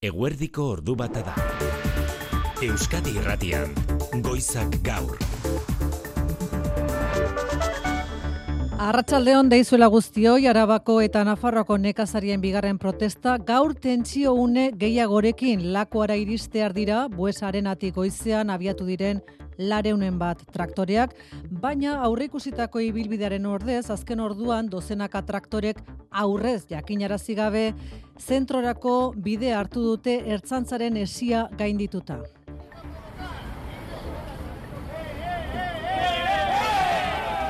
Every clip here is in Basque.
Eguerdiko ordu bata da. Euskadi Irratian, Goizak Gaur. Arratsaldeon deizuela guztioi Arabako eta Nafarroako nekazarien bigarren protesta gaur tentsio une gehiagorekin lakoara iristear dira buesarenatik goizean abiatu diren lareunen bat traktoreak, baina aurreikusitako ibilbidearen ordez azken orduan dozenaka traktorek aurrez jakinarazi gabe zentrorako bide hartu dute ertzantzaren esia gaindituta.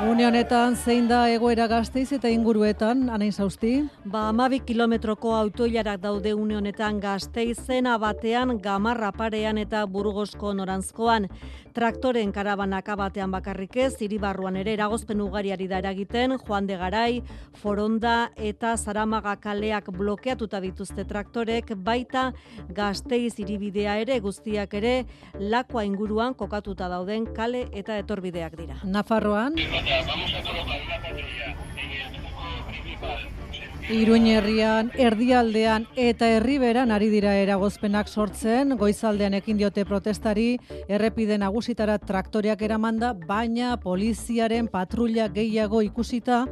Une honetan zein da egoera gazteiz eta inguruetan, anain zauzti? Ba, amabi kilometroko autoilarak daude une honetan gazteizen abatean, gamarra parean eta burgozko norantzkoan. Traktoren karabanak abatean bakarrik ez, iribarruan ere eragozpen ugariari da eragiten, Juan de Garai, Foronda eta Zaramaga kaleak blokeatuta dituzte traktorek, baita gazteiz iribidea ere guztiak ere lakoa inguruan kokatuta dauden kale eta etorbideak dira. Nafarroan? Iruñerrian, erdialdean eta herriberan ari dira eragozpenak sortzen, goizaldean ekin diote protestari, errepide nagusitara traktoriak eramanda, baina poliziaren patrulla gehiago ikusita,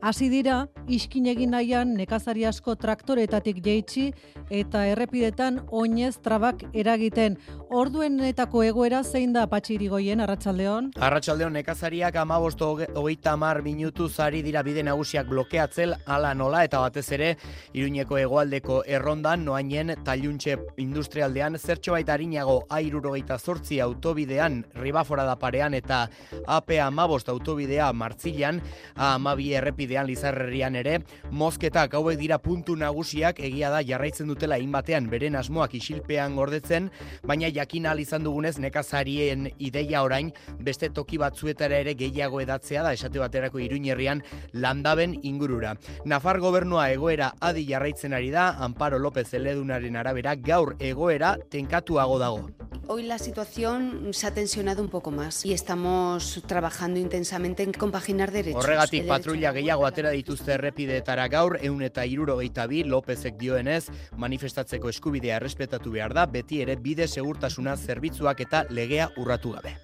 Hasi dira, iskin egin nahian nekazari asko traktoretatik jeitsi eta errepidetan oinez trabak eragiten. Orduenetako egoera zein da patxiri goien, Arratxaldeon? Arratxaldeon nekazariak amabosto hogeita mar minutu zari dira bide nagusiak blokeatzel ala nola eta batez ere iruñeko hegoaldeko errondan noainen taluntxe industrialdean zertxo baita harinago airurogeita zortzi autobidean ribafora da parean eta AP amabost autobidea martzilan amabi errepide bidean Lizarrerian ere, mozketak hauek dira puntu nagusiak egia da jarraitzen dutela inbatean beren asmoak isilpean gordetzen, baina jakin ahal izan dugunez nekazarien ideia orain beste toki batzuetara ere gehiago edatzea da esate baterako iruñerrian landaben ingurura. Nafar gobernua egoera adi jarraitzen ari da, Amparo López Eledunaren arabera gaur egoera tenkatuago dago. Hoy la situación se ha tensionado un poco más y estamos trabajando intensamente en compaginar derechos. Horregatik patrulla gehiago atera dituzte errepideetara gaur, eun eta iruro bi, Lópezek dioenez, manifestatzeko eskubidea errespetatu behar da, beti ere bide segurtasuna zerbitzuak eta legea urratu gabe.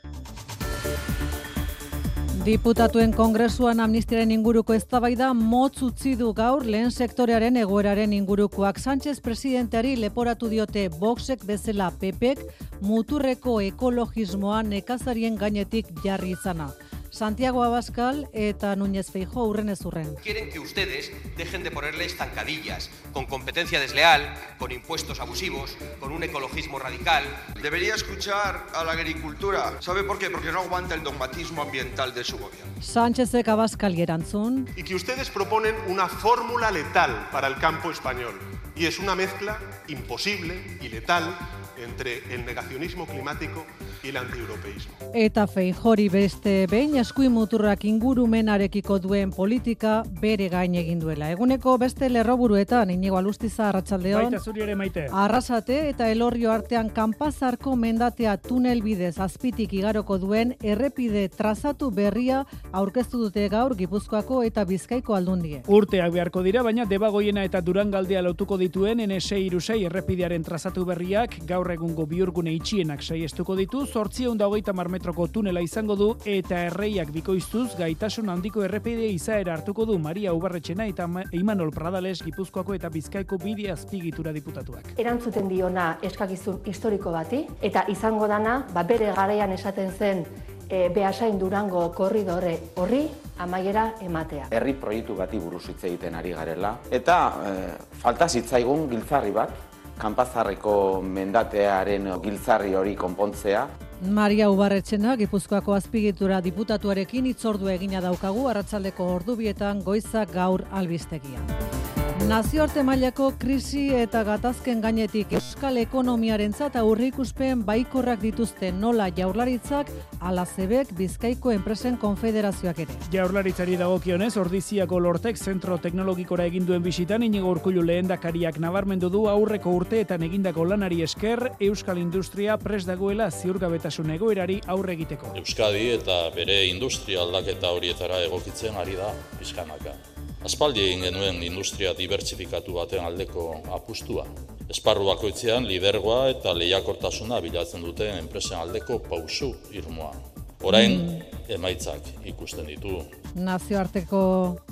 Diputatuen kongresuan amnistiaren inguruko eztabaida motz utzi du gaur lehen sektorearen egoeraren ingurukoak. Sánchez presidenteari leporatu diote Voxek bezala PPek muturreko ekologismoa nekazarien gainetik jarri izana. Santiago Abascal eta Núñez Feijo urren ez urren. Quieren que ustedes dejen de ponerle estancadillas, con competencia desleal, con impuestos abusivos, con un ecologismo radical. Debería escuchar a la agricultura. ¿Sabe por qué? Porque no aguanta el dogmatismo ambiental de su gobierno. Sánchezek Abascal erantzun. Y que ustedes proponen una fórmula letal para el campo español. Y es una mezcla imposible y letal entre el negacionismo climático y el antieuropeísmo. Eta feijori beste behin eskui muturrak ingurumenarekiko duen politika bere gain egin duela. Eguneko beste lerroburuetan inigo alustiza arratsaldeon. Baita zuri ere maite. Arrasate eta elorrio artean kanpazarko mendatea tunel bidez azpitik igaroko duen errepide trazatu berria aurkeztu dute gaur Gipuzkoako eta Bizkaiko aldundie. Urteak beharko dira, baina debagoiena eta durangaldea lotuko dituen NS irusei errepidearen trazatu berriak gaur egungo biurgune itxienak saiestuko ditu, zortzion da hogeita marmetroko tunela izango du eta erreiak bikoiztuz gaitasun handiko errepide izaera hartuko du Maria Ubarretxena eta Imanol Pradales Gipuzkoako eta Bizkaiko bide azpigitura diputatuak. Erantzuten diona eskakizun historiko bati eta izango dana, ba bere garaian esaten zen e, behasain durango korridore horri amaiera ematea. Herri proiektu bati buruz hitz egiten ari garela eta e, falta zitzaigun giltzarri bat kanpazarreko mendatearen giltzarri hori konpontzea. Maria Ubarretxena, Gipuzkoako azpigitura diputatuarekin itzordua egina daukagu, arratsaldeko ordubietan goizak gaur albistegia. Nazioarte mailako krisi eta gatazken gainetik euskal ekonomiarentzat aurreikuspen baikorrak dituzte nola jaurlaritzak ala zebek Bizkaiko enpresen konfederazioak ere. Jaurlaritzari dagokionez Ordiziako Lortek zentro teknologikora egin duen bisitan inigo urkullu lehendakariak nabarmendu du aurreko urteetan egindako lanari esker euskal industria pres dagoela ziurgabetasun egoerari aurre egiteko. Euskadi eta bere industria aldaketa horietara egokitzen ari da bizkanaka. Aspaldi egin genuen industria dibertsifikatu baten aldeko apustua. Esparru bakoitzean lidergoa eta lehiakortasuna bilatzen duten enpresen aldeko pausu irmoa. Orain emaitzak ikusten ditu. Nazioarteko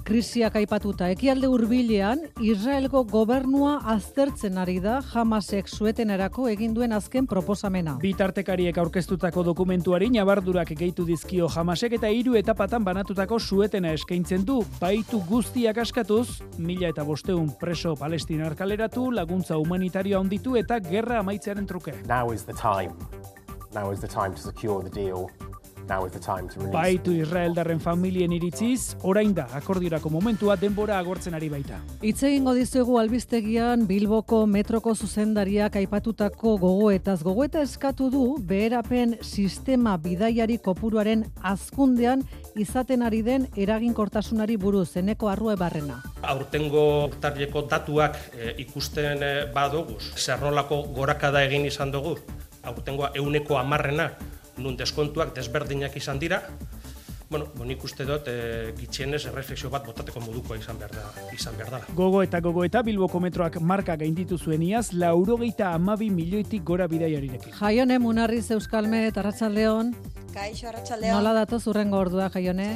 krisiak aipatuta ekialde hurbilean Israelgo gobernua aztertzen ari da Hamasek suetenerako egin duen azken proposamena. Bitartekariek aurkeztutako dokumentuari nabardurak gehitu dizkio Hamasek eta hiru etapatan banatutako suetena eskaintzen du. Baitu guztiak askatuz, mila eta bosteun preso palestinar kaleratu, laguntza humanitarioa onditu eta gerra amaitzearen truke. Now is the time. Now is the time to secure the deal. Now is the time to release. Baitu Israeldarren familien iritziz, orain da akordiorako momentua denbora agortzen ari baita. Hitz egingo dizuegu albistegian Bilboko metroko zuzendariak aipatutako gogoetaz gogoeta eskatu du beherapen sistema bidaiari kopuruaren azkundean izaten ari den eraginkortasunari buruz eneko arrue barrena. Aurtengo urtarrieko datuak e, ikusten e, badoguz, zernolako gorakada egin izan dugu, aurtengoa euneko amarrena, nun deskontuak desberdinak izan dira, bueno, bon ikuste dut e, gitxienez erreflexio bat botateko modukoa izan behar da, izan behar dela. Gogo eta gogo eta Bilboko metroak marka gainditu zuen iaz, laurogeita amabi milioitik gora bidaiarirekin. Jaione Munarriz Euskalme eta Arratsaldeon. Kaixo Arratsaldeon. Nola datoz urrengo ordua Jaione?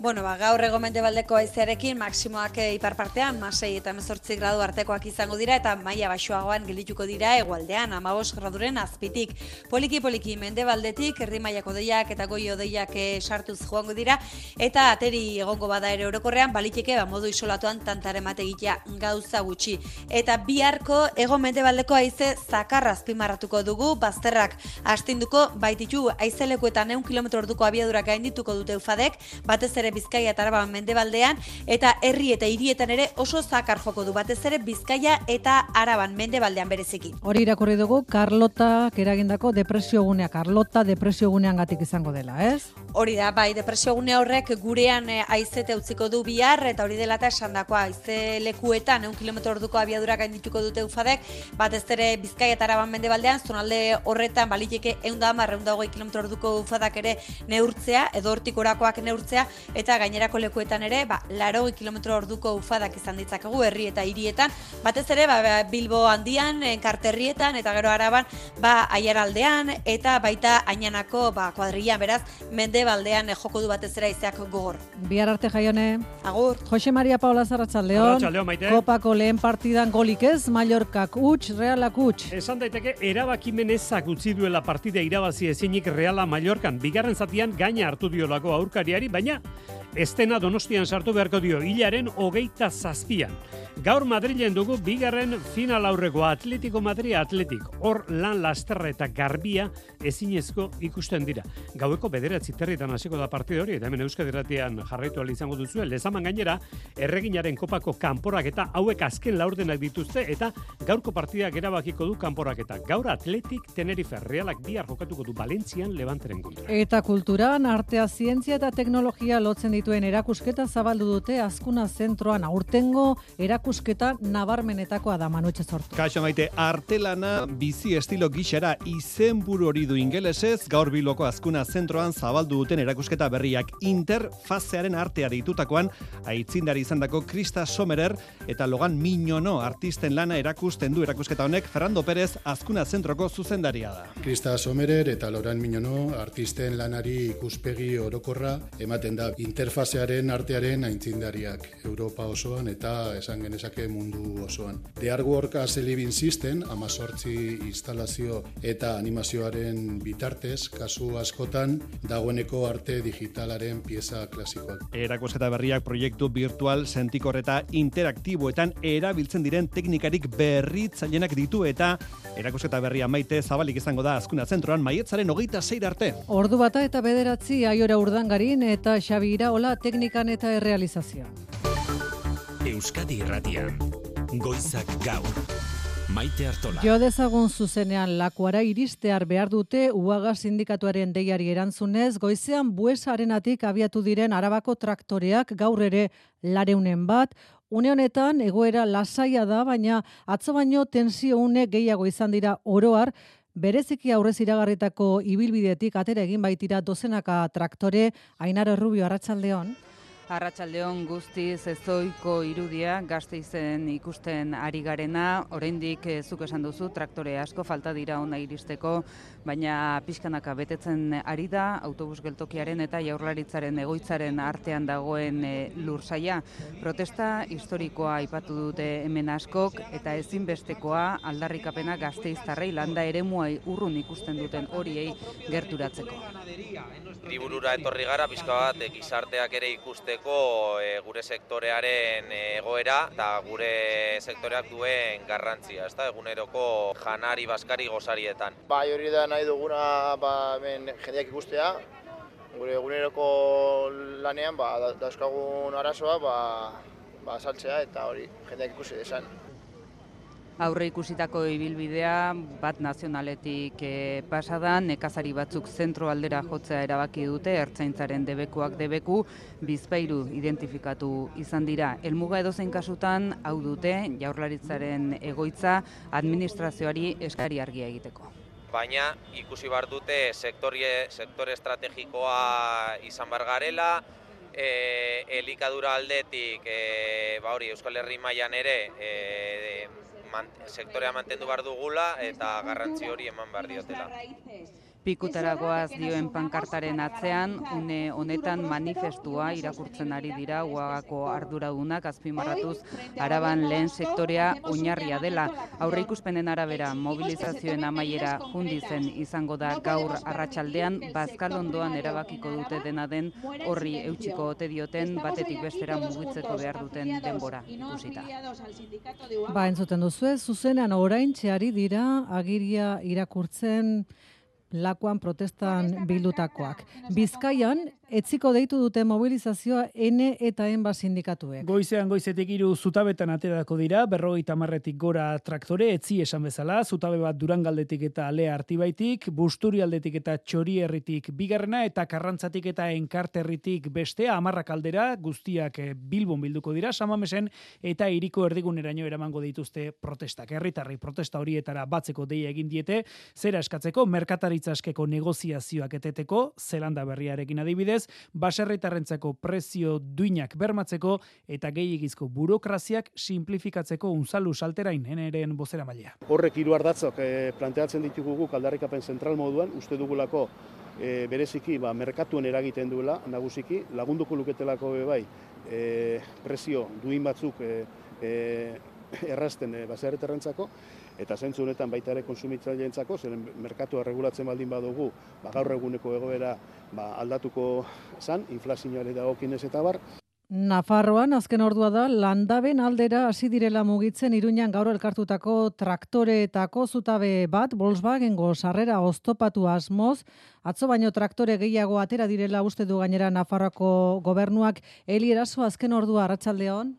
Bueno, ba, gaur ego mendebaldeko aizearekin maksimoak ipar partean, masei eta mezortzi gradu artekoak izango dira, eta maila baixoagoan geldituko dira egualdean, amabos graduren azpitik. Poliki-poliki mendebaldetik, erdi mailako deiak eta goi odeiak sartuz joango dira, eta ateri egongo bada ere orokorrean, baliteke ba, modu isolatuan tantare mategitea gauza gutxi. Eta biharko ego mendebaldeko aize zakarra azpimarratuko dugu, bazterrak astinduko baititu aizeleku eta neun kilometro orduko abiadurak gaindituko dute ufadek, batez ere Bizkaia eta Araba mendebaldean eta herri eta hirietan ere oso zakar joko du batez ere Bizkaia eta Araban mendebaldean bereziki. Hori irakurri dugu Carlota eragindako depresio gunea Carlota depresio guneangatik izango dela, ez? Hori da, bai, depresio gune horrek gurean eh, aizete utziko du bihar eta hori dela eta esandakoa aize lekuetan 1 kilometro orduko abiadura gaindituko dute ufadek, batez ere Bizkaia eta Araban mendebaldean zonalde horretan baliteke 110 120 kilometro orduko ufadak ere neurtzea edo hortik orakoak neurtzea eta gainerako lekuetan ere, ba, laro kilometro orduko ufadak izan ditzakegu herri eta hirietan, batez ere, ba, Bilbo handian, karterrietan, eta gero araban, ba, aiaraldean, eta baita ainanako, ba, kuadrillan, beraz, mende baldean joko du batez ere aizeak gogor. Bihar arte jaione. Agur. Jose Maria Paula Zarratxaldeon. Arratsaldeon, maite. Kopako lehen partidan golik ez, Mallorcak utx, Realak utx. Esan daiteke, erabakimen ezak utzi duela partida irabazi ezinik Reala Mallorcan. Bigarren zatian gaina hartu diolako aurkariari, baina estena donostian sartu beharko dio hilaren hogeita zazpian. Gaur Madrilen dugu bigarren final aurreko Atletico Madrid Atletik. Hor lan lasterra eta garbia ezinezko ikusten dira. Gaueko bederatzi territan hasiko da partida hori, eta hemen Euskadi Ratian jarraitu izango duzu, lezaman gainera, erreginaren kopako kanporak eta hauek azken laurdenak dituzte, eta gaurko partidak erabakiko du kanporak eta gaur Atletik Tenerife Realak bihar jokatuko du Valentzian Levanteren kontra. Eta kulturan, artea, zientzia eta teknologia lotzen dituen erakusketa zabaldu dute azkuna zentroan aurtengo erakusketa nabarmenetakoa da manutxe sortu. Kaixo maite, artelana bizi estilo gixera izenburu hori du ingelesez, gaur biloko azkuna zentroan zabaldu duten erakusketa berriak interfazearen artea ditutakoan, aitzindari izandako Krista Somerer eta Logan Miñono artisten lana erakusten du erakusketa honek Fernando Pérez azkuna zentroko zuzendaria da. Krista Somerer eta Logan Miñono artisten lanari ikuspegi orokorra ematen da interfazearen artearen aintzindariak Europa osoan eta esan genezake mundu osoan. The Artwork as a Living System, amazortzi instalazio eta animazioaren bitartez, kasu askotan, dagoeneko arte digitalaren pieza klasikoak. Erakusketa berriak proiektu virtual sentikor eta interaktiboetan erabiltzen diren teknikarik berritzailenak ditu eta erakusketa berria maite zabalik izango da azkuna zentroan maietzaren hogeita zeir arte. Ordu bata eta bederatzi aiora urdangarin eta Xabi Iraola teknikan eta errealizazioa. Euskadi Irratian. Goizak gaur. Maite Artola. Jo dezagun zuzenean lakuara iristear behar dute UAGA sindikatuaren deiari erantzunez, goizean buesarenatik abiatu diren arabako traktoreak gaur ere lareunen bat, Une honetan egoera lasaia da, baina atzo baino tensio une gehiago izan dira oroar, bereziki aurrez iragarritako ibilbidetik atera egin baitira dozenaka traktore, Ainara Rubio Arratsaldeon. Arratsaldeon guztiz ezoiko irudia gazteizen ikusten ari garena, oraindik eh, zuk esan duzu traktore asko falta dira ona iristeko, baina pixkanaka betetzen ari da autobus geltokiaren eta jaurlaritzaren egoitzaren artean dagoen e, lursaia. Protesta historikoa aipatu dute hemen askok eta ezinbestekoa aldarrikapena gazteiztarrei landa eremuai urrun ikusten duten horiei gerturatzeko. Hiriburura etorri gara pizka bat gizarteak ere ikuste e, gure sektorearen egoera eta gure sektoreak duen garrantzia, ezta? Eguneroko janari baskari gozarietan. Ba, hori da nahi duguna ba, hemen jendeak ikustea, gure eguneroko lanean ba, dauzkagun arazoa ba, ba, saltzea eta hori jendeak ikusi desan aurre ikusitako ibilbidea bat nazionaletik e, pasadan, nekazari batzuk zentro aldera jotzea erabaki dute, ertzaintzaren debekuak debeku, bizpairu identifikatu izan dira. Elmuga edozein kasutan, hau dute, jaurlaritzaren egoitza, administrazioari eskari argia egiteko. Baina ikusi bar dute sektorie, sektore estrategikoa izan bar garela, e, elikadura aldetik, e, ba hori, Euskal Herri mailan ere, e, sektorea mantendu behar dugula eta garrantzi hori eman behar diotela pikutaragoaz dioen pankartaren atzean, une honetan manifestua irakurtzen ari dira uagako arduradunak azpimarratuz araban lehen sektorea oinarria dela. Aurre ikuspenen arabera mobilizazioen amaiera jundizen izango da gaur arratsaldean bazkal ondoan erabakiko dute dena den horri eutxiko ote dioten batetik bestera mugitzeko behar duten denbora ikusita. Ba, entzuten duzu zuzenean orain txeari dira agiria irakurtzen lakuan protestan bildutakoak. Bizkaian, etziko deitu dute mobilizazioa N eta Enba sindikatuek. Goizean goizetik hiru zutabetan aterako dira, berrogeita marretik gora traktore, etzi esan bezala, zutabe bat durangaldetik eta alea artibaitik, busturialdetik eta txorierritik bigarrena eta karrantzatik eta enkarterritik bestea, amarrak aldera, guztiak eh, bilbon bilduko dira, samamesen eta iriko erdiguneraino eramango dituzte protestak. Herritarri protesta horietara batzeko deia egin diete, zera eskatzeko, merkatari jaurlaritzaskeko negoziazioak eteteko, zelanda berriarekin adibidez, baserritarrentzako prezio duinak bermatzeko eta gehiagizko burokraziak simplifikatzeko unzalu salterain eneren bozera maila. Horrek hiru ardatzok e, planteatzen ditugu guk aldarrikapen zentral moduan, uste dugulako e, bereziki ba, merkatuen eragiten duela, nagusiki, lagunduko luketelako bai, e, prezio duin batzuk e, e, errazten e, baserritarrentzako, eta zentzu honetan baita ere konsumitzaileentzako, zeren merkatua regulatzen baldin badugu, ba, gaur eguneko egoera ba, aldatuko zan, inflazioare dagokinez eta bar. Nafarroan azken ordua da landaben aldera hasi direla mugitzen Iruñan gaur elkartutako traktoreetako zutabe bat Volkswagengo sarrera oztopatu asmoz. Atzo baino traktore gehiago atera direla uste du gainera Nafarroako gobernuak. Eli Eraso azken ordua arratsaldeon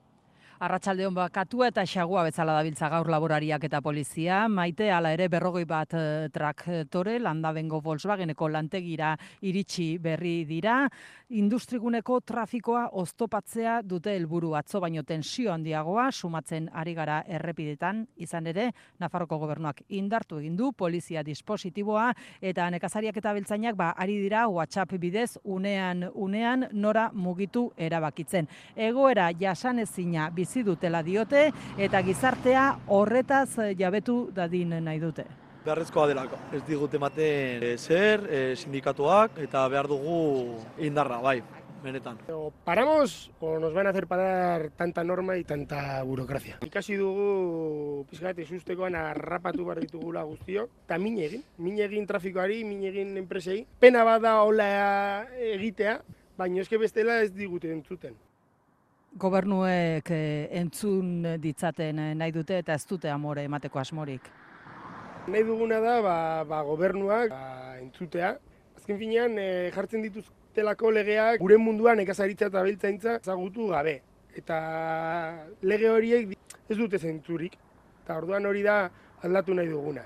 Arratsaldeon bakatua eta xagua bezala dabiltza gaur laborariak eta polizia. Maite hala ere berrogoi bat eh, traktore landabengo Volkswageneko lantegira iritsi berri dira. Industriguneko trafikoa oztopatzea dute helburu atzo baino tensio handiagoa sumatzen ari gara errepidetan izan ere Nafarroko gobernuak indartu egin du polizia dispositiboa eta nekazariak eta biltzainak ba ari dira WhatsApp bidez unean unean nora mugitu erabakitzen. Egoera jasanezina bizi dutela diote eta gizartea horretaz eh, jabetu dadin nahi dute. Beharrezkoa delako, ez digute ematen e, zer, e, sindikatuak eta behar dugu indarra, bai, benetan. O paramos o nos van a hacer parar tanta norma y tanta burocracia. Ikasi dugu pizkat isustekoan arrapatu bar ditugula guztio, eta min egin, min egin trafikoari, min egin enpresei. Pena bada hola egitea, baina eske bestela ez digute entzuten gobernuek eh, entzun ditzaten eh, nahi dute eta ez dute amore emateko asmorik. Nahi duguna da ba, ba gobernuak ba, entzutea. Azken finean e, jartzen dituztelako legeak gure munduan ekazaritza eta biltzaintza zagutu gabe. Eta lege horiek ez dute zentzurik. Eta orduan hori da aldatu nahi duguna.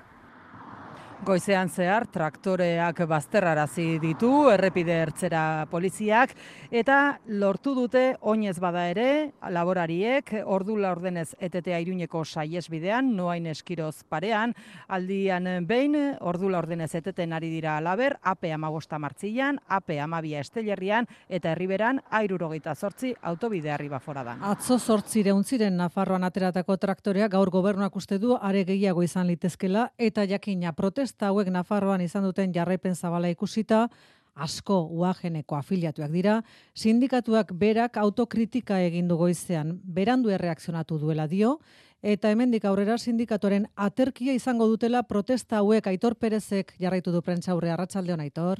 Goizean zehar traktoreak bazterrarazi ditu errepide ertzera poliziak eta lortu dute oinez bada ere laborariek ordu laurdenez etetea iruñeko saiesbidean noain eskiroz parean aldian behin ordu laurdenez eteten ari dira alaber AP amabosta martzilan, AP amabia estelerrian eta herriberan airurogeita zortzi autobidearri baforadan. Atzo zortzire untziren Nafarroan ateratako traktorea gaur gobernuak uste du are gehiago izan litezkela eta jakina protest protesta hauek Nafarroan izan duten jarraipen zabala ikusita, asko uageneko afiliatuak dira, sindikatuak berak autokritika egin du goizean, berandu erreakzionatu duela dio, eta hemendik aurrera sindikatoren aterkia izango dutela protesta hauek Aitor Perezek jarraitu du prentza aurre arratsaldeon Aitor.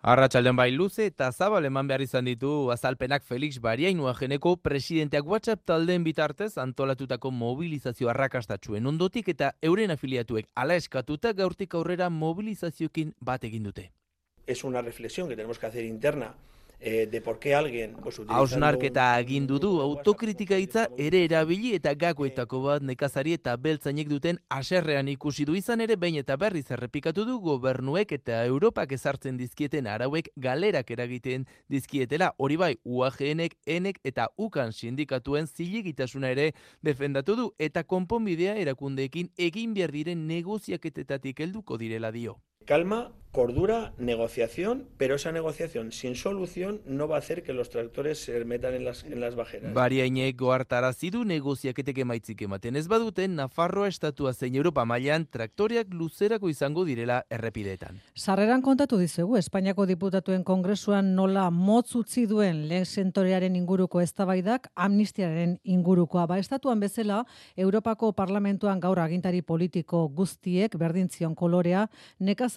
Arratxaldean bai luze eta zabal eman behar izan ditu azalpenak Felix Bariainua geneko presidenteak WhatsApp taldeen bitartez antolatutako mobilizazio arrakastatxuen ondotik eta euren afiliatuek ala eskatuta gaurtik aurrera mobilizaziokin bat egin dute. Es una reflexión que tenemos que hacer interna eh, de por qué alguien pues, Hausnarketa agindu du autokritika hitza ere erabili eta gakoetako bat nekazari eta beltzainek duten aserrean ikusi du izan ere behin eta berriz errepikatu du gobernuek eta Europak ezartzen dizkieten arauek galerak eragiten dizkietela hori bai UAGNek, enek eta UKAN sindikatuen zilegitasuna ere defendatu du eta konponbidea erakundeekin egin behar diren negoziaketetatik helduko direla dio. Calma, cordura, negociación, pero esa negociación sin solución no va a hacer que los tractores se metan en las, en las bajeras. Bariainek goartarazi du negoziaketek emaitzik ematen ez baduten Nafarroa estatua zein Europa mailan traktoriak luzerako izango direla errepideetan. Sarreran kontatu dizegu Espainiako diputatuen kongresuan nola motz utzi duen lehen sentorearen inguruko eztabaidak amnistiaren ingurukoa ba estatuan bezala Europako parlamentuan gaur agintari politiko guztiek berdintzion kolorea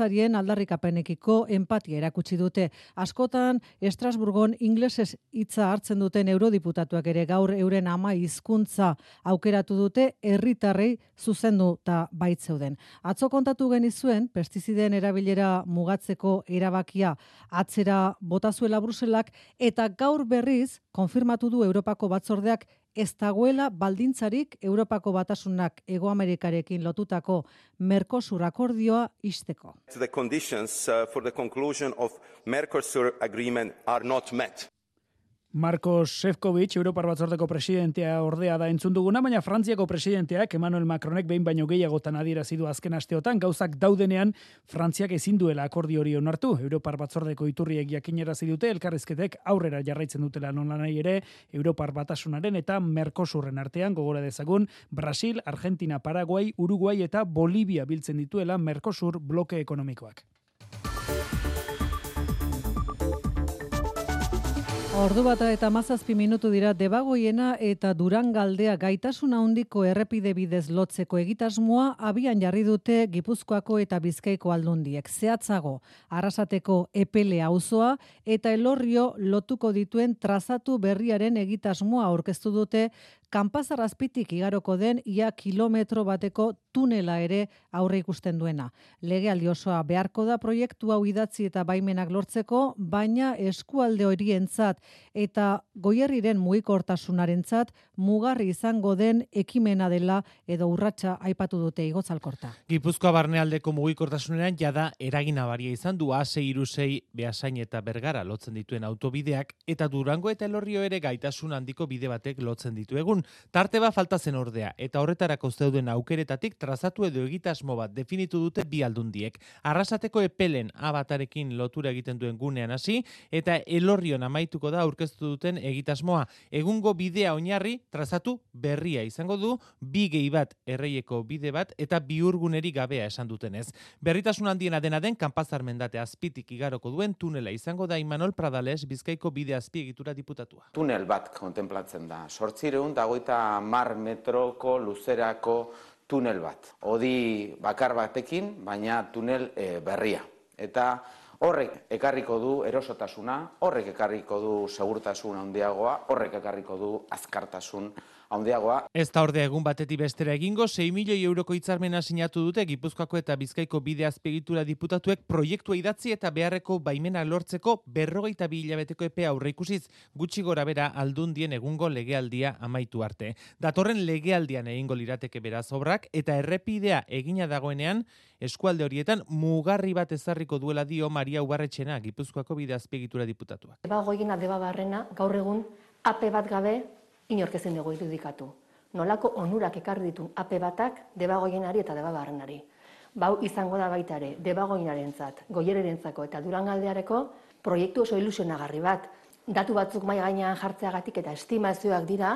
nekazarien aldarrikapenekiko empatia erakutsi dute. Askotan Estrasburgon inglesez hitza hartzen duten eurodiputatuak ere gaur euren ama hizkuntza aukeratu dute herritarrei zuzendu eta baitzeuden. Atzo kontatu genizuen pestizideen erabilera mugatzeko erabakia atzera botazuela Bruselak eta gaur berriz konfirmatu du Europako batzordeak ez dagoela baldintzarik Europako batasunak Ego Amerikarekin lotutako Mercosur akordioa isteko. The conditions uh, for the conclusion of Mercosur agreement are not met. Marcos Sefcovic, Europar batzordeko presidentea ordea da entzun duguna, baina Frantziako presidenteak Emmanuel Macronek behin baino gehiagotan adierazi du azken asteotan, gauzak daudenean Frantziak ezin duela akordi hori onartu. Europar batzordeko iturriek jakinerazi dute elkarrezketek aurrera jarraitzen dutela non nahi ere Europar batasunaren eta Mercosurren artean gogora dezagun Brasil, Argentina, Paraguay, Uruguay eta Bolivia biltzen dituela Mercosur bloke ekonomikoak. Ordu bata eta mazazpi minutu dira debagoiena eta durangaldea gaitasuna handiko errepide bidez lotzeko egitasmoa abian jarri dute Gipuzkoako eta Bizkaiko aldundiek. Zehatzago, arrasateko epele auzoa eta elorrio lotuko dituen trazatu berriaren egitasmoa aurkeztu dute kanpazarrazpitik igaroko den ia kilometro bateko tunela ere aurre ikusten duena. Lege osoa beharko da proiektu hau idatzi eta baimenak lortzeko, baina eskualde horientzat eta goierriren mugikortasunarentzat mugarri izango den ekimena dela edo urratsa aipatu dute igotzalkorta. Gipuzkoa barnealdeko mugikortasunean jada eragina baria izan du A6 irusei behasain eta bergara lotzen dituen autobideak eta durango eta elorrio ere gaitasun handiko bide batek lotzen ditu egun. Tarte ba falta zen ordea eta horretarako zeuden aukeretatik trazatu edo egitasmo bat definitu dute bi aldundiek. Arrasateko epelen abatarekin lotura egiten duen gunean hasi eta elorrion amaituko da aurkeztu duten egitasmoa. Egungo bidea oinarri trazatu berria izango du bi gehi bat erreieko bide bat eta biurguneri gabea esan dutenez. Berritasun handiena dena den kanpazar mendate azpitik igaroko duen tunela izango da Imanol Pradales Bizkaiko bide azpiegitura diputatua. Tunel bat kontemplatzen da. Sortzireun dagoita mar metroko luzerako tunel bat. Odi bakar batekin, baina tunel e, berria. Eta horrek ekarriko du erosotasuna, horrek ekarriko du segurtasun handiagoa, horrek ekarriko du azkartasun handiagoa. Ez da ordea egun batetik bestera egingo, 6 milioi euroko hitzarmena sinatu dute Gipuzkoako eta Bizkaiko bide azpegitura diputatuek proiektua idatzi eta beharreko baimena lortzeko berrogeita bi hilabeteko epea aurreikusiz gutxi gora bera aldundien egungo legealdia amaitu arte. Datorren legealdian egingo lirateke beraz obrak eta errepidea egina dagoenean eskualde horietan mugarri bat ezarriko duela dio Maria Ubarretxena Gipuzkoako bide azpegitura diputatuak. Deba goigina deba barrena, gaur egun AP bat gabe inork ezin dugu irudikatu. Nolako onurak ekarri ditun AP batak debagoienari eta debabarrenari. Bau izango da baita ere, debagoienarentzat, goiererentzako eta durangaldeareko proiektu oso ilusionagarri bat. Datu batzuk mai gainean jartzeagatik eta estimazioak dira,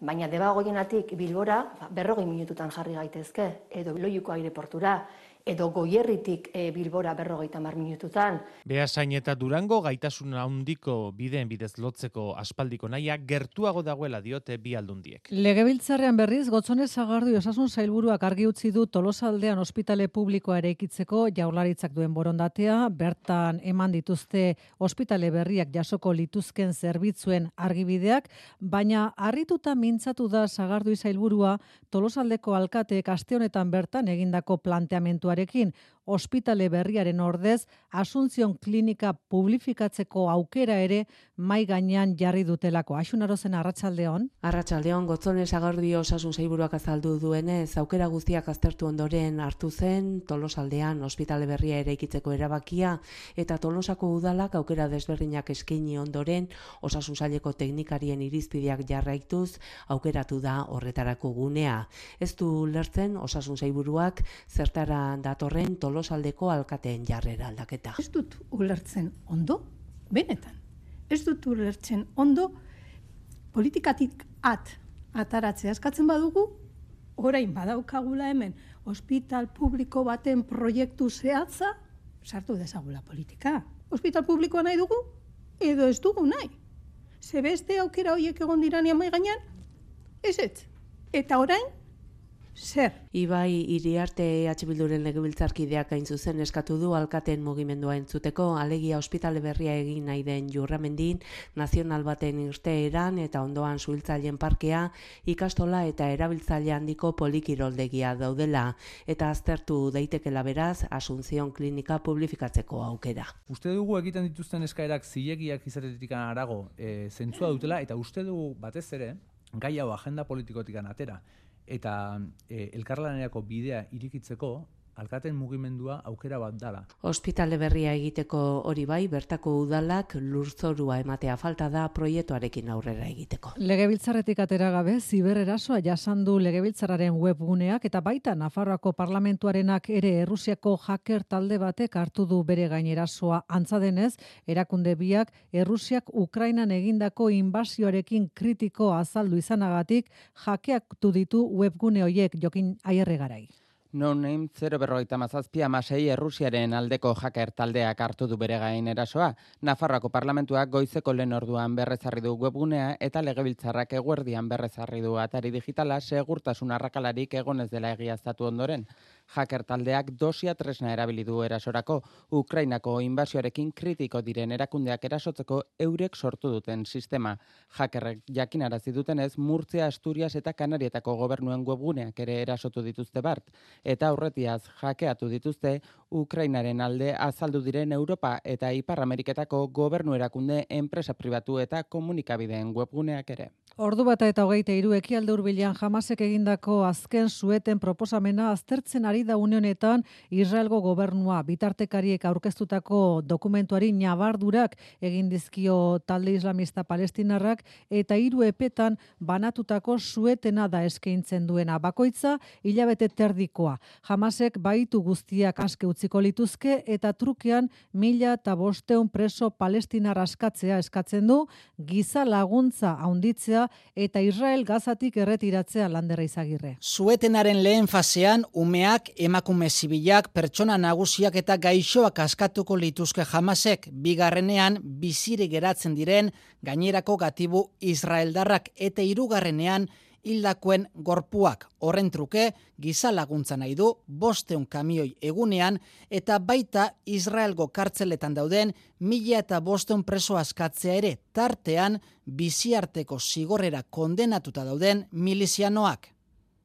baina debagoienatik bilbora ba, berrogei minututan jarri gaitezke, edo loiuko aireportura, edo goierritik e, bilbora berrogeita mar minututan. Beasain eta Durango gaitasun handiko bideen bidez lotzeko aspaldiko naia gertuago dagoela diote bi aldundiek. Legebiltzarrean berriz, gotzonez zagardu osasun zailburuak argi utzi du tolosaldean ospitale publikoa ere ikitzeko jaularitzak duen borondatea, bertan eman dituzte ospitale berriak jasoko lituzken zerbitzuen argibideak, baina harrituta mintzatu da zagardu zailburua tolosaldeko alkateek aste honetan bertan egindako planteamentua مشاركين ospitale berriaren ordez, Asunción Klinika publifikatzeko aukera ere mai gainean jarri dutelako. Asunaro zen Arratsaldeon. Arratsaldeon Gotzone Sagordi Osasun Sailburuak azaldu duenez, aukera guztiak aztertu ondoren hartu zen Tolosaldean ospitale berria eraikitzeko erabakia eta Tolosako udalak aukera desberdinak eskaini ondoren Osasun Saileko teknikarien irizpideak jarraituz aukeratu da horretarako gunea. Ez du lertzen Osasun Sailburuak zertara datorren Tolosaldean tolosaldeko alkateen jarrera aldaketa. Ez dut ulertzen ondo, benetan. Ez dut ulertzen ondo, politikatik at ataratzea eskatzen badugu, orain badaukagula hemen, hospital publiko baten proiektu zehatza, sartu dezagula politika. Hospital publikoa nahi dugu, edo ez dugu nahi. Ze beste aukera horiek egon dirania mai gainean, ez ez. Eta orain, Zer? Ibai iriarte EH Bilduren legebiltzarkideak hain zuzen eskatu du alkaten mugimendua entzuteko, alegia ospitale berria egin nahi den jurramendin, nazional baten irteeran eta ondoan suhiltzaileen parkea, ikastola eta erabiltzaile handiko polikiroldegia daudela, eta aztertu daitekela beraz, asunzion klinika publifikatzeko aukera. Uste dugu egiten dituzten eskaerak zilegiak izatetik arago e, zentzua dutela, eta uste dugu batez ere, gai hau agenda politikotik atera eta e, elkarlanerako bidea irikitzeko alkaten mugimendua aukera bat dala. Hospitale berria egiteko hori bai, bertako udalak lurzorua ematea falta da proiektuarekin aurrera egiteko. Legebiltzarretik atera gabe, zibererasoa jasandu legebiltzararen webguneak eta baita Nafarroako parlamentuarenak ere Errusiako hacker talde batek hartu du bere gainerasoa antzadenez, erakunde biak Errusiak Ukrainan egindako inbasioarekin kritiko azaldu izanagatik jakeak ditu webgune hoiek jokin aierre garai. No name 0 berrogeita mazazpi amasei Errusiaren aldeko hacker taldeak hartu du bere gain erasoa. Nafarroako parlamentuak goizeko lehen orduan berrezarri du webgunea eta legebiltzarrak eguerdian berrezarri du atari digitala segurtasun arrakalarik egonez dela egiaztatu ondoren hacker taldeak dosia tresna erabili du erasorako Ukrainako inbasioarekin kritiko diren erakundeak erasotzeko eurek sortu duten sistema. Hackerrek jakinarazi dutenez Murtzia, Asturias eta Kanarietako gobernuen webguneak ere erasotu dituzte bart eta aurretiaz jakeatu dituzte Ukrainaren alde azaldu diren Europa eta Ipar Ameriketako gobernu erakunde enpresa pribatu eta komunikabideen webguneak ere. Ordu bata eta hogeita iru ekialde urbilean jamasek egindako azken sueten proposamena aztertzen ari da unionetan Israelgo gobernua. Bitartekariek aurkeztutako dokumentuari nabardurak egin dizkio talde islamista palestinarrak eta hiru epetan banatutako suetena da eskaintzen duena. Bakoitza hilabete terdikoa. Jamasek baitu guztiak aske utziko lituzke eta trukean mila eta bosteun preso palestinar askatzea eskatzen du. Giza laguntza haunditzea eta Israel gazatik erretiratzea landera izagirre. Suetenaren lehen fasean umeak emakume zibilak, pertsona nagusiak eta gaixoak askatuko lituzke jamasek, bigarrenean bizire geratzen diren gainerako gatibu Israeldarrak eta hirugarrenean hildakoen gorpuak horren truke giza laguntza nahi du bosteun kamioi egunean eta baita Israelgo kartzeletan dauden mila eta bosteun preso askatzea ere tartean biziarteko zigorrera kondenatuta dauden milizianoak.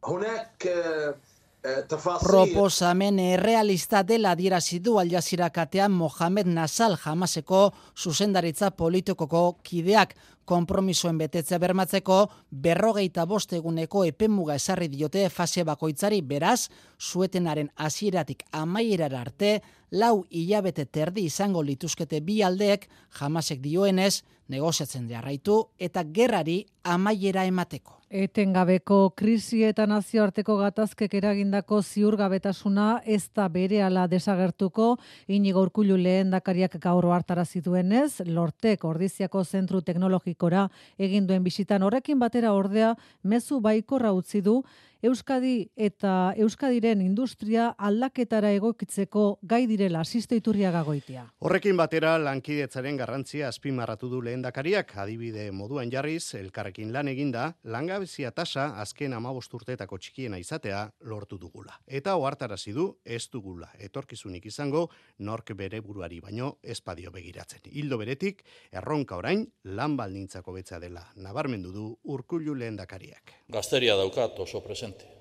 Honek uh Proposamen errealista dela adierazi du aljazira katean Mohamed Nasal jamaseko zuzendaritza politikoko kideak konpromisoen betetzea bermatzeko berrogeita bost eguneko epemuga esarri diote fase bakoitzari beraz, zuetenaren hasieratik amaierara arte, lau hilabete terdi izango lituzkete bi aldeek jamasek dioenez, negoziatzen jarraitu eta gerrari amaiera emateko. Etengabeko krisi eta nazioarteko gatazkek eragindako ziurgabetasuna ez da berehala desagertuko. Inigo urkullu lehen dakariak gauro hartara zituenez, lortek ordiziako zentru teknologikora eginduen bisitan horrekin batera ordea mezu baikorra utzi du Euskadi eta Euskadiren industria aldaketara egokitzeko gai direla asistoiturria gagoitia. Horrekin batera lankidetzaren garrantzia azpimarratu du lehendakariak adibide moduan jarriz elkarrekin lan eginda langabezia tasa azken 15 urteetako txikiena izatea lortu dugula. Eta ohartarazi du ez dugula etorkizunik izango nork bere buruari baino espadio begiratzen. Hildo beretik erronka orain lan baldintzako betza dela nabarmendu du Urkullu lehendakariak. Gazteria daukat oso presente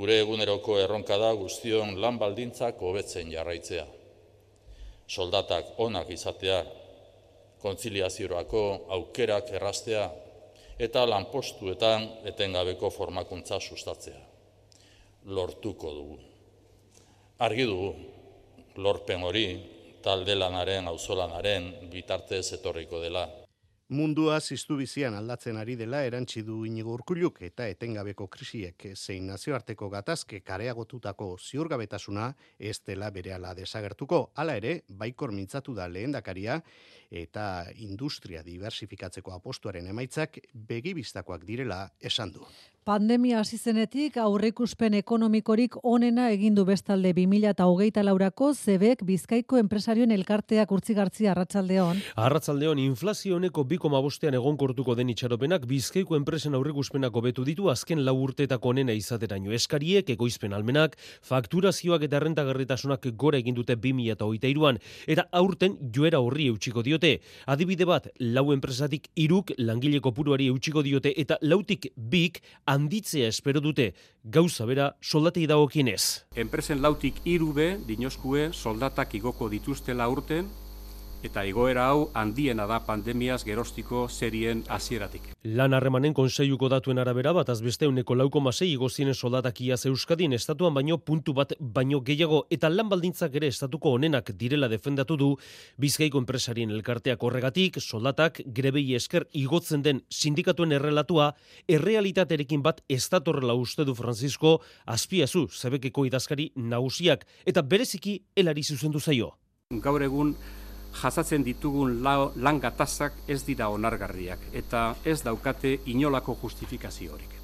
Gure eguneroko erronka da guztion lan baldintzak hobetzen jarraitzea. Soldatak onak izatea, kontziliaziorako aukerak errastea eta lanpostuetan etengabeko formakuntza sustatzea. Lortuko dugu. Argi dugu, lorpen hori talde lanaren, auzolanaren bitartez etorriko dela. Mundua ziztu bizian aldatzen ari dela erantzi du inigo urkuluk eta etengabeko krisiek zein nazioarteko gatazke kareagotutako ziurgabetasuna ez dela berehala desagertuko. Hala ere, baikor mintzatu da lehendakaria eta industria diversifikatzeko apostuaren emaitzak begibistakoak direla esan du. Pandemia hasi zenetik aurreikuspen ekonomikorik onena egin du bestalde 2024 laurako zebek Bizkaiko enpresarioen elkarteak urtzigartzi arratsaldeon. Arratsaldeon inflazio honeko 2,5ean egonkortuko den itxaropenak Bizkaiko enpresen aurreikuspenak hobetu ditu azken lau urteetako onena izateraino. Eskariek egoizpen almenak, fakturazioak eta rentagarritasunak gora egin dute 2023an eta aurten joera horri eutxiko diote. Adibide bat, lau enpresatik iruk langile kopuruari eutxiko diote eta lautik bik handitzea espero dute gauza bera soldatei dagokienez. Enpresen lautik irube dinoskue soldatak igoko dituztela urten eta igoera hau handiena da pandemiaz gerostiko serien hasieratik. Lan harremanen konseiluko datuen arabera bat azbeste uneko lauko masei igozien soldatak iaz euskadin estatuan baino puntu bat baino gehiago eta lan baldintzak ere estatuko honenak direla defendatu du bizkaiko enpresarien elkarteak horregatik soldatak grebei esker igotzen den sindikatuen errelatua errealitaterekin bat estatorrela uste du Francisco azpiazu zebekeko idazkari nagusiak eta bereziki elari zuzendu zaio. Gaur egun jasatzen ditugun lan gatazak ez dira onargarriak eta ez daukate inolako justifikaziorik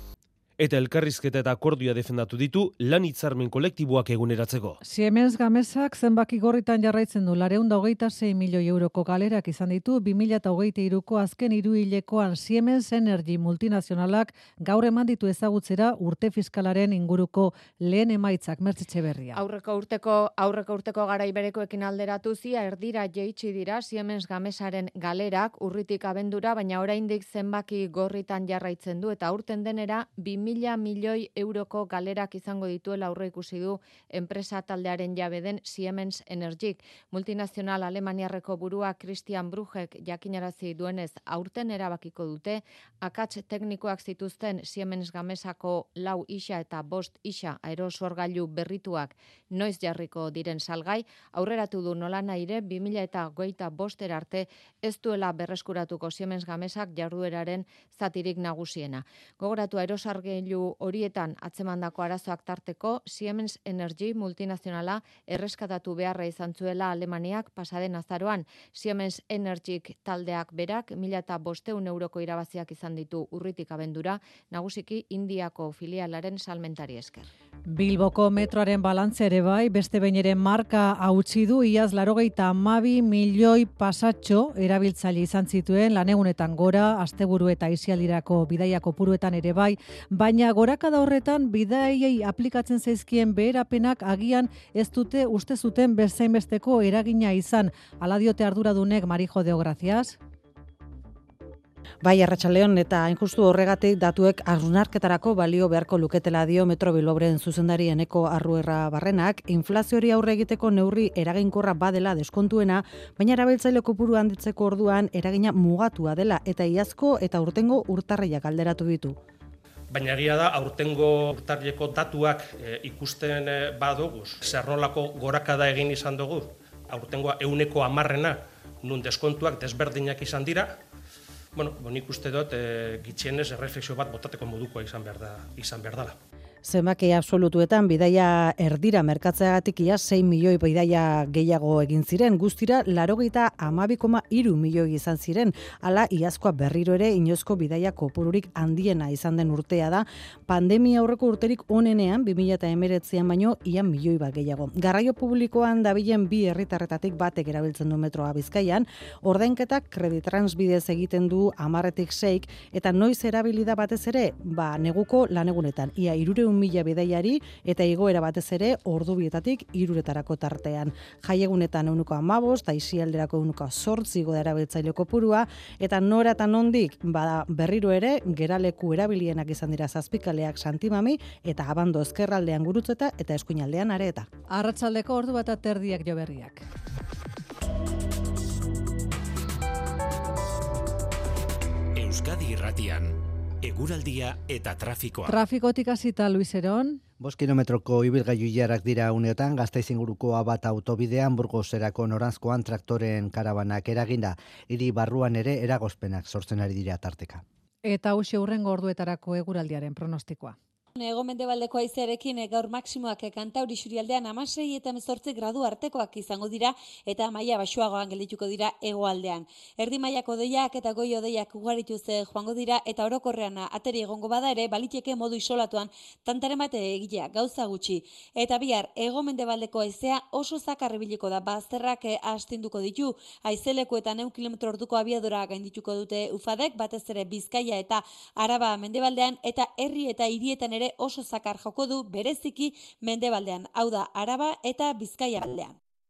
eta elkarrizketa eta akordioa defendatu ditu lan hitzarmen kolektiboak eguneratzeko. Siemens Gamesak zenbaki gorritan jarraitzen du lareun da hogeita milioi euroko galerak izan ditu 2008 iruko azken iruhilekoan Siemens Energy multinazionalak gaur eman ditu ezagutzera urte fiskalaren inguruko lehen emaitzak mertzitxe berria. Aurreko urteko aurreko urteko garai berekoekin alderatu zia erdira jeitsi dira Siemens Gamesaren galerak urritik abendura baina oraindik zenbaki gorritan jarraitzen du eta urten denera 2000 mila milioi euroko galerak izango dituela aurre ikusi du enpresa taldearen jabe den Siemens Energy. Multinazional Alemaniarreko burua Christian Brugek jakinarazi duenez aurten erabakiko dute akats teknikoak zituzten Siemens Gamesako lau isa eta bost isa aerosorgailu berrituak noiz jarriko diren salgai, aurreratu du nola naire 2000 eta goita boster arte ez duela berreskuratuko Siemens Gamesak jardueraren zatirik nagusiena. Gogoratu aerosarge ibilgailu horietan atzemandako arazoak tarteko Siemens Energy multinazionala erreskatatu beharra izan zuela Alemaniak pasaden azaroan Siemens Energy taldeak berak 1500 euroko irabaziak izan ditu urritik abendura nagusiki Indiako filialaren salmentari esker. Bilboko metroaren balantze ere bai, beste behin ere marka hautsi du iaz larogeita amabi milioi pasatxo erabiltzaile izan zituen lanegunetan gora, asteburu eta isialdirako bidaiako puruetan ere bai, baina gorakada horretan bidaiei aplikatzen zaizkien beherapenak agian ez dute uste zuten bezainbesteko eragina izan. Ala diote arduradunek Marijo Deograziaz. Bai, Arratsaldeon eta hain justu horregatik datuek arrunarketarako balio beharko luketela dio Metro Bilobren zuzendari eneko arruerra barrenak, inflaziori aurre egiteko neurri eraginkorra badela deskontuena, baina erabiltzaile kopuru handitzeko orduan eragina mugatua dela eta iazko eta urtengo urtarriak alderatu ditu. Baina egia da, aurtengo urtarrieko datuak e, ikusten e, baduguz, zernolako gorakada egin izan dugu, aurtengoa euneko amarrena, nun deskontuak desberdinak izan dira, bueno, nik uste dut e, gitxienez erreflexio bat botateko modukoa izan behar da, izan behar dela zenbaki absolutuetan bidaia erdira merkatzeagatik ia 6 milioi bidaia gehiago egin ziren, guztira larogeita amabikoma iru milioi izan ziren, ala iazkoa berriro ere inozko bidaia kopururik handiena izan den urtea da, pandemia aurreko urterik onenean 2008an baino ia milioi bat gehiago. Garraio publikoan dabilen bi herritarretatik batek erabiltzen du metroa bizkaian, ordainketak kreditrans bidez egiten du amarretik seik, eta noiz erabilida batez ere, ba, neguko lanegunetan, ia irureun mila bidaiari eta igoera batez ere ordu bietatik iruretarako tartean. Jaiegunetan eunuko amabos, eta izialderako eunuko sortzi goda erabiltzaileko purua, eta nora eta nondik bada berriro ere geraleku erabilienak izan dira zazpikaleak santimami eta abando ezkerraldean gurutzeta eta eskuinaldean areta. Arratsaldeko ordu bat aterdiak jo berriak. Euskadi irratian eguraldia eta trafikoa. Trafikotik hasita Luis Eron. Bos kilometroko ibilgailu jarak dira uneotan, gaztaiz inguruko bat autobidean burgozerako noranzkoan traktoren karabanak eraginda, hiri barruan ere eragozpenak sortzen ari dira tarteka. Eta hausia urrengo orduetarako eguraldiaren pronostikoa. Ego mendebaldeko aizearekin eh, gaur maksimoak eh, kantauri xurialdean amasei eta mezortzi gradu artekoak izango dira eta maila basuagoan geldituko dira egoaldean. Erdi mailako deiak eta goi odeiak ugarituz joango dira eta orokorrean ateri egongo bada ere baliteke modu isolatuan tantaren bate egitea gauza gutxi. Eta bihar ego mendebaldeko aizea oso zakarri biliko da bazterrak eh, astinduko ditu. Aizeleko eta neun kilometro orduko abiadura gaindituko dute ufadek batez ere bizkaia eta araba mendebaldean eta herri eta hirietan oso zakar joko du bereziki mendebaldean, hau da Araba eta Bizkaia aldean.